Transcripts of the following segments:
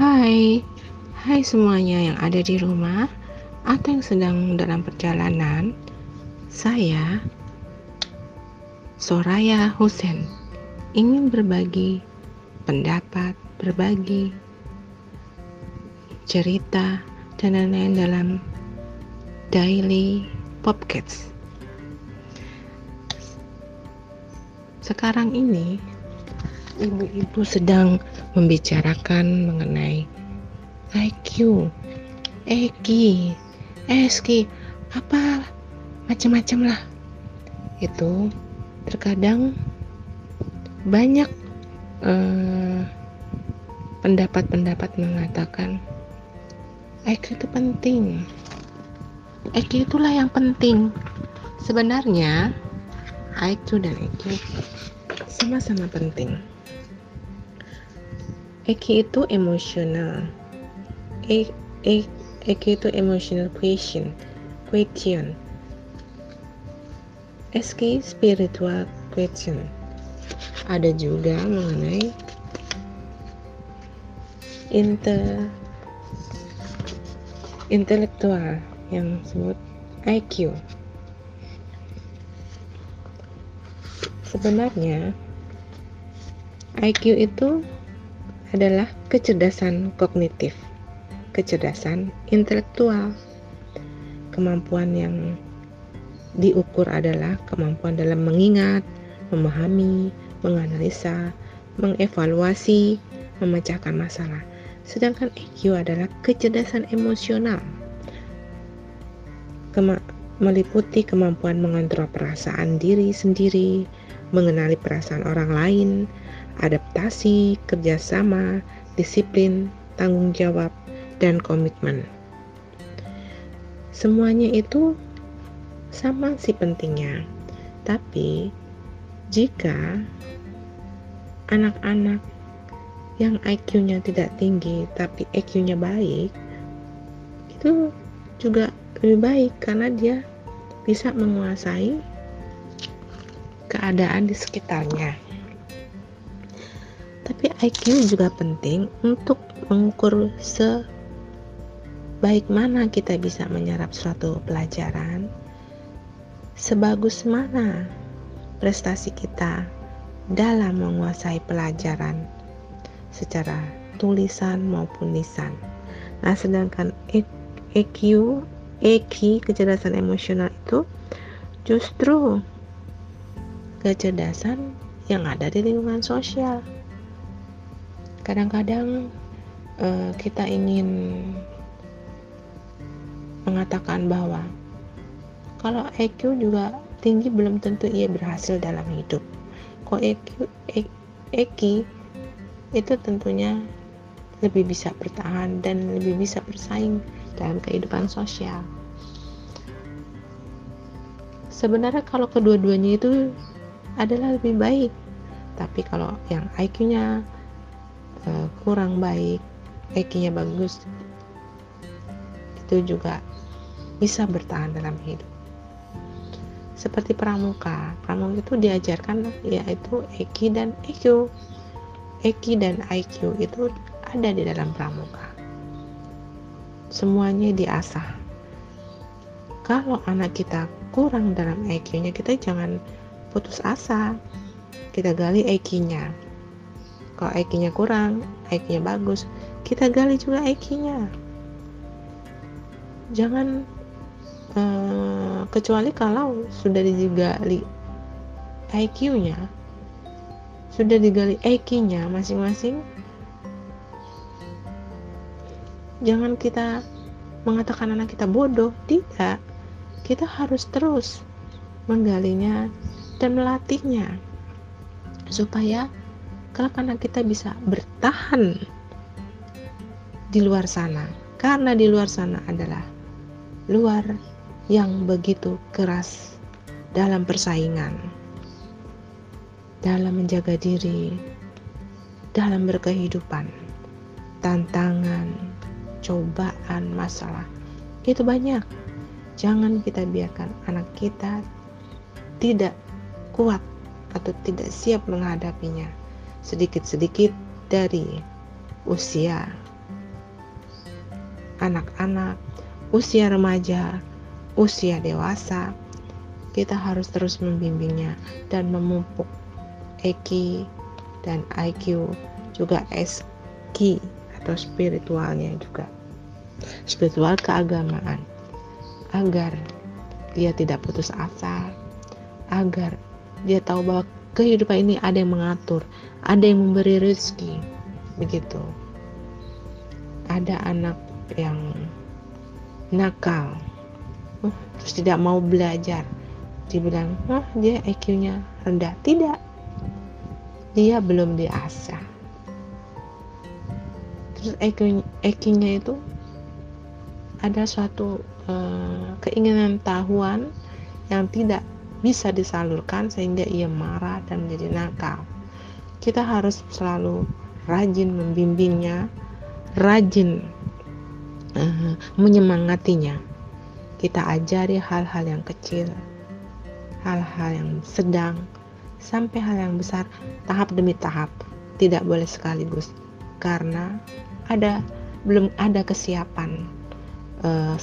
Hai, hai semuanya yang ada di rumah atau yang sedang dalam perjalanan. Saya Soraya Husen ingin berbagi pendapat, berbagi cerita dan lain-lain dalam Daily Popcats. Sekarang ini ibu-ibu sedang membicarakan mengenai IQ, EQ, SQ, apa macam-macam lah. Itu terkadang banyak eh, pendapat-pendapat mengatakan IQ itu penting. IQ itulah yang penting. Sebenarnya IQ dan EQ sama-sama penting. EQ itu emosional. E, e, EQ itu emotional question, question. SK spiritual question. Ada juga mengenai inter intelektual yang disebut IQ. Sebenarnya IQ itu adalah kecerdasan kognitif, kecerdasan intelektual. Kemampuan yang diukur adalah kemampuan dalam mengingat, memahami, menganalisa, mengevaluasi, memecahkan masalah. Sedangkan EQ adalah kecerdasan emosional. Kema meliputi kemampuan mengontrol perasaan diri sendiri, mengenali perasaan orang lain, adaptasi, kerjasama, disiplin, tanggung jawab, dan komitmen. Semuanya itu sama sih pentingnya, tapi jika anak-anak yang IQ-nya tidak tinggi tapi EQ-nya baik, itu juga lebih baik karena dia bisa menguasai keadaan di sekitarnya. Tapi IQ juga penting untuk mengukur sebaik mana kita bisa menyerap suatu pelajaran, sebagus mana prestasi kita dalam menguasai pelajaran secara tulisan maupun lisan. Nah, sedangkan EQ, EQ kecerdasan emosional itu justru kecerdasan yang ada di lingkungan sosial. Kadang-kadang uh, kita ingin mengatakan bahwa kalau EQ juga tinggi belum tentu ia berhasil dalam hidup. Kok EQ, EQ itu tentunya lebih bisa bertahan dan lebih bisa bersaing dalam kehidupan sosial. Sebenarnya kalau kedua-duanya itu adalah lebih baik tapi kalau yang IQ-nya eh, kurang baik IQ-nya bagus itu juga bisa bertahan dalam hidup. Seperti pramuka pramuka itu diajarkan yaitu EQ dan EQ EQ dan IQ itu ada di dalam pramuka. Semuanya diasah. Kalau anak kita kurang dalam IQ-nya kita jangan putus asa. Kita gali IQ-nya kalau IQ-nya kurang IQ-nya bagus kita gali juga IQ-nya jangan uh, kecuali kalau sudah digali IQ-nya sudah digali IQ-nya masing-masing jangan kita mengatakan anak kita bodoh tidak. Kita harus terus menggalinya dan melatihnya supaya anak kita bisa bertahan di luar sana. Karena di luar sana adalah luar yang begitu keras dalam persaingan dalam menjaga diri dalam berkehidupan tantangan cobaan masalah. Itu banyak. Jangan kita biarkan anak kita tidak kuat atau tidak siap menghadapinya sedikit-sedikit dari usia anak-anak, usia remaja, usia dewasa, kita harus terus membimbingnya dan memupuk EQ dan IQ juga SQ atau spiritualnya juga. Spiritual keagamaan. Agar dia tidak putus asa. Agar dia tahu bahwa kehidupan ini ada yang mengatur ada yang memberi rezeki begitu. Ada anak yang nakal uh, terus tidak mau belajar. Dibilang oh dia IQ-nya rendah? Tidak. Dia belum diasah terus IQ-nya itu ada suatu uh, keinginan tahuan yang tidak bisa disalurkan sehingga ia marah dan menjadi nakal. Kita harus selalu rajin membimbingnya rajin uh, menyemangatinya. Kita ajari hal-hal yang kecil hal-hal yang sedang sampai hal yang besar tahap demi tahap. Tidak boleh sekaligus karena ada belum ada kesiapan uh,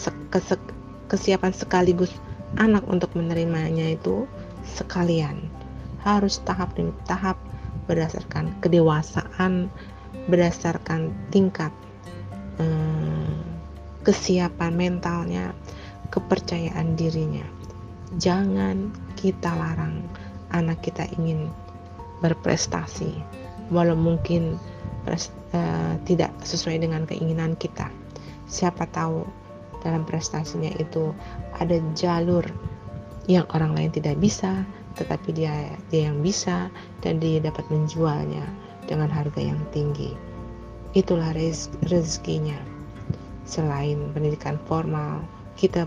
kesiapan sekaligus anak untuk menerimanya itu sekalian. Harus tahap demi tahap berdasarkan kedewasaan berdasarkan tingkat uh, kesiapan mentalnya kepercayaan dirinya. Jangan kita larang anak kita ingin berprestasi walau mungkin uh, tidak sesuai dengan keinginan kita. Siapa tahu dalam prestasinya itu ada jalur yang orang lain tidak bisa tetapi dia dia yang bisa dan dia dapat menjualnya dengan harga yang tinggi. Itulah rez, rezekinya. Selain pendidikan formal kita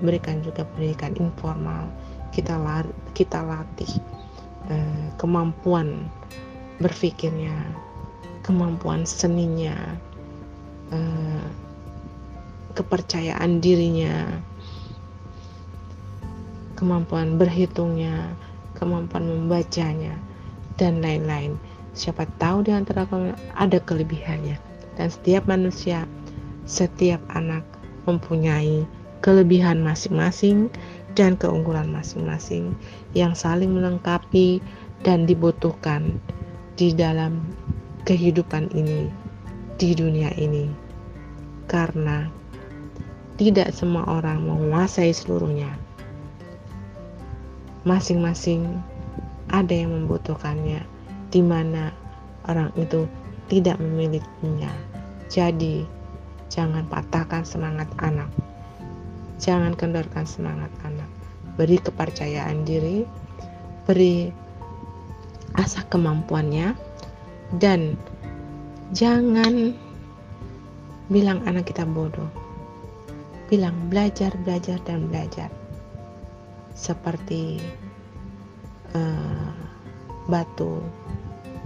berikan juga pendidikan informal. Kita lar, kita latih eh, kemampuan berpikirnya kemampuan seninya eh, kepercayaan dirinya kemampuan berhitungnya kemampuan membacanya dan lain-lain. Siapa tahu di antara kalian ada kelebihannya. Dan setiap manusia setiap anak mempunyai kelebihan masing-masing dan keunggulan masing-masing yang saling melengkapi dan dibutuhkan di dalam kehidupan ini, di dunia ini, karena tidak semua orang menguasai seluruhnya. Masing-masing ada yang membutuhkannya, di mana orang itu tidak memilikinya. Jadi, jangan patahkan semangat anak. Jangan kendorkan semangat anak. Beri kepercayaan diri, beri asah kemampuannya, dan jangan bilang anak kita bodoh. Bilang belajar, belajar, dan belajar. Seperti uh, batu,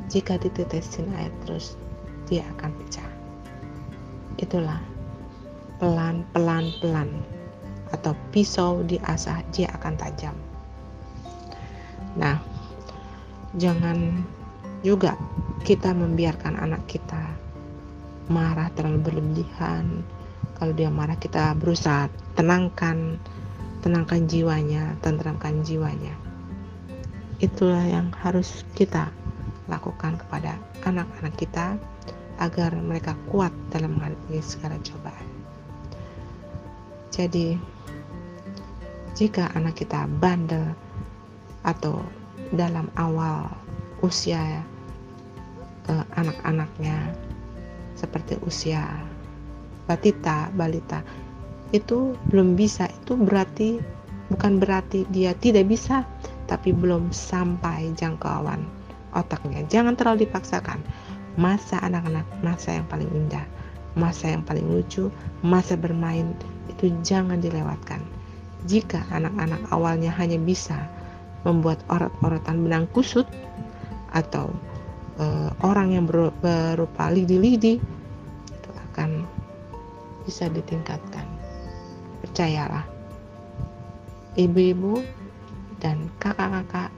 jika ditetesin air terus, dia akan pecah. Itulah pelan, pelan, pelan atau pisau diasah dia akan tajam. Nah, jangan juga kita membiarkan anak kita marah terlalu berlebihan. Kalau dia marah kita berusaha tenangkan, tenangkan jiwanya, tenteramkan jiwanya. Itulah yang harus kita lakukan kepada anak-anak kita agar mereka kuat dalam menghadapi segala cobaan. Jadi, jika anak kita bandel atau dalam awal usia uh, anak-anaknya seperti usia batita, balita itu belum bisa. Itu berarti bukan berarti dia tidak bisa tapi belum sampai jangkauan otaknya. Jangan terlalu dipaksakan. Masa anak-anak masa yang paling indah masa yang paling lucu masa bermain itu jangan dilewatkan. Jika anak-anak awalnya hanya bisa membuat orat-oratan benang kusut atau uh, orang yang ber, berupa lidi-lidi itu akan bisa ditingkatkan. Percayalah, ibu-ibu dan kakak-kakak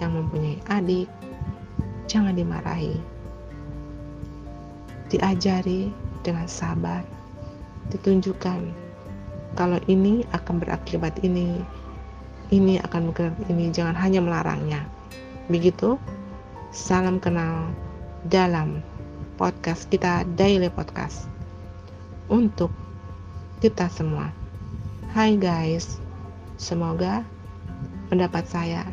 yang mempunyai adik jangan dimarahi, diajari dengan sabar, ditunjukkan kalau ini akan berakibat ini ini akan bergerak ini jangan hanya melarangnya. Begitu salam kenal dalam podcast kita daily podcast. Untuk kita semua hai guys semoga pendapat saya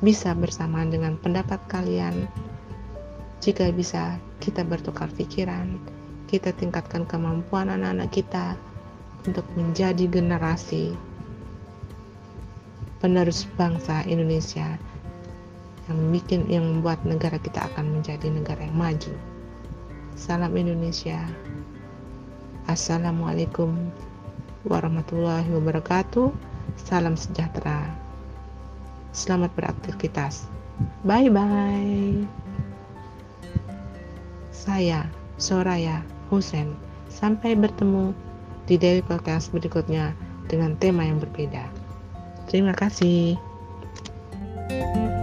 bisa bersamaan dengan pendapat kalian jika bisa kita bertukar pikiran kita tingkatkan kemampuan anak-anak kita untuk menjadi generasi penerus bangsa Indonesia yang bikin yang membuat negara kita akan menjadi negara yang maju. Salam Indonesia. Assalamualaikum warahmatullahi wabarakatuh. Salam sejahtera. Selamat beraktivitas. Bye bye. Saya Soraya Husen. Sampai bertemu di daily podcast berikutnya dengan tema yang berbeda. Terima kasih. thank you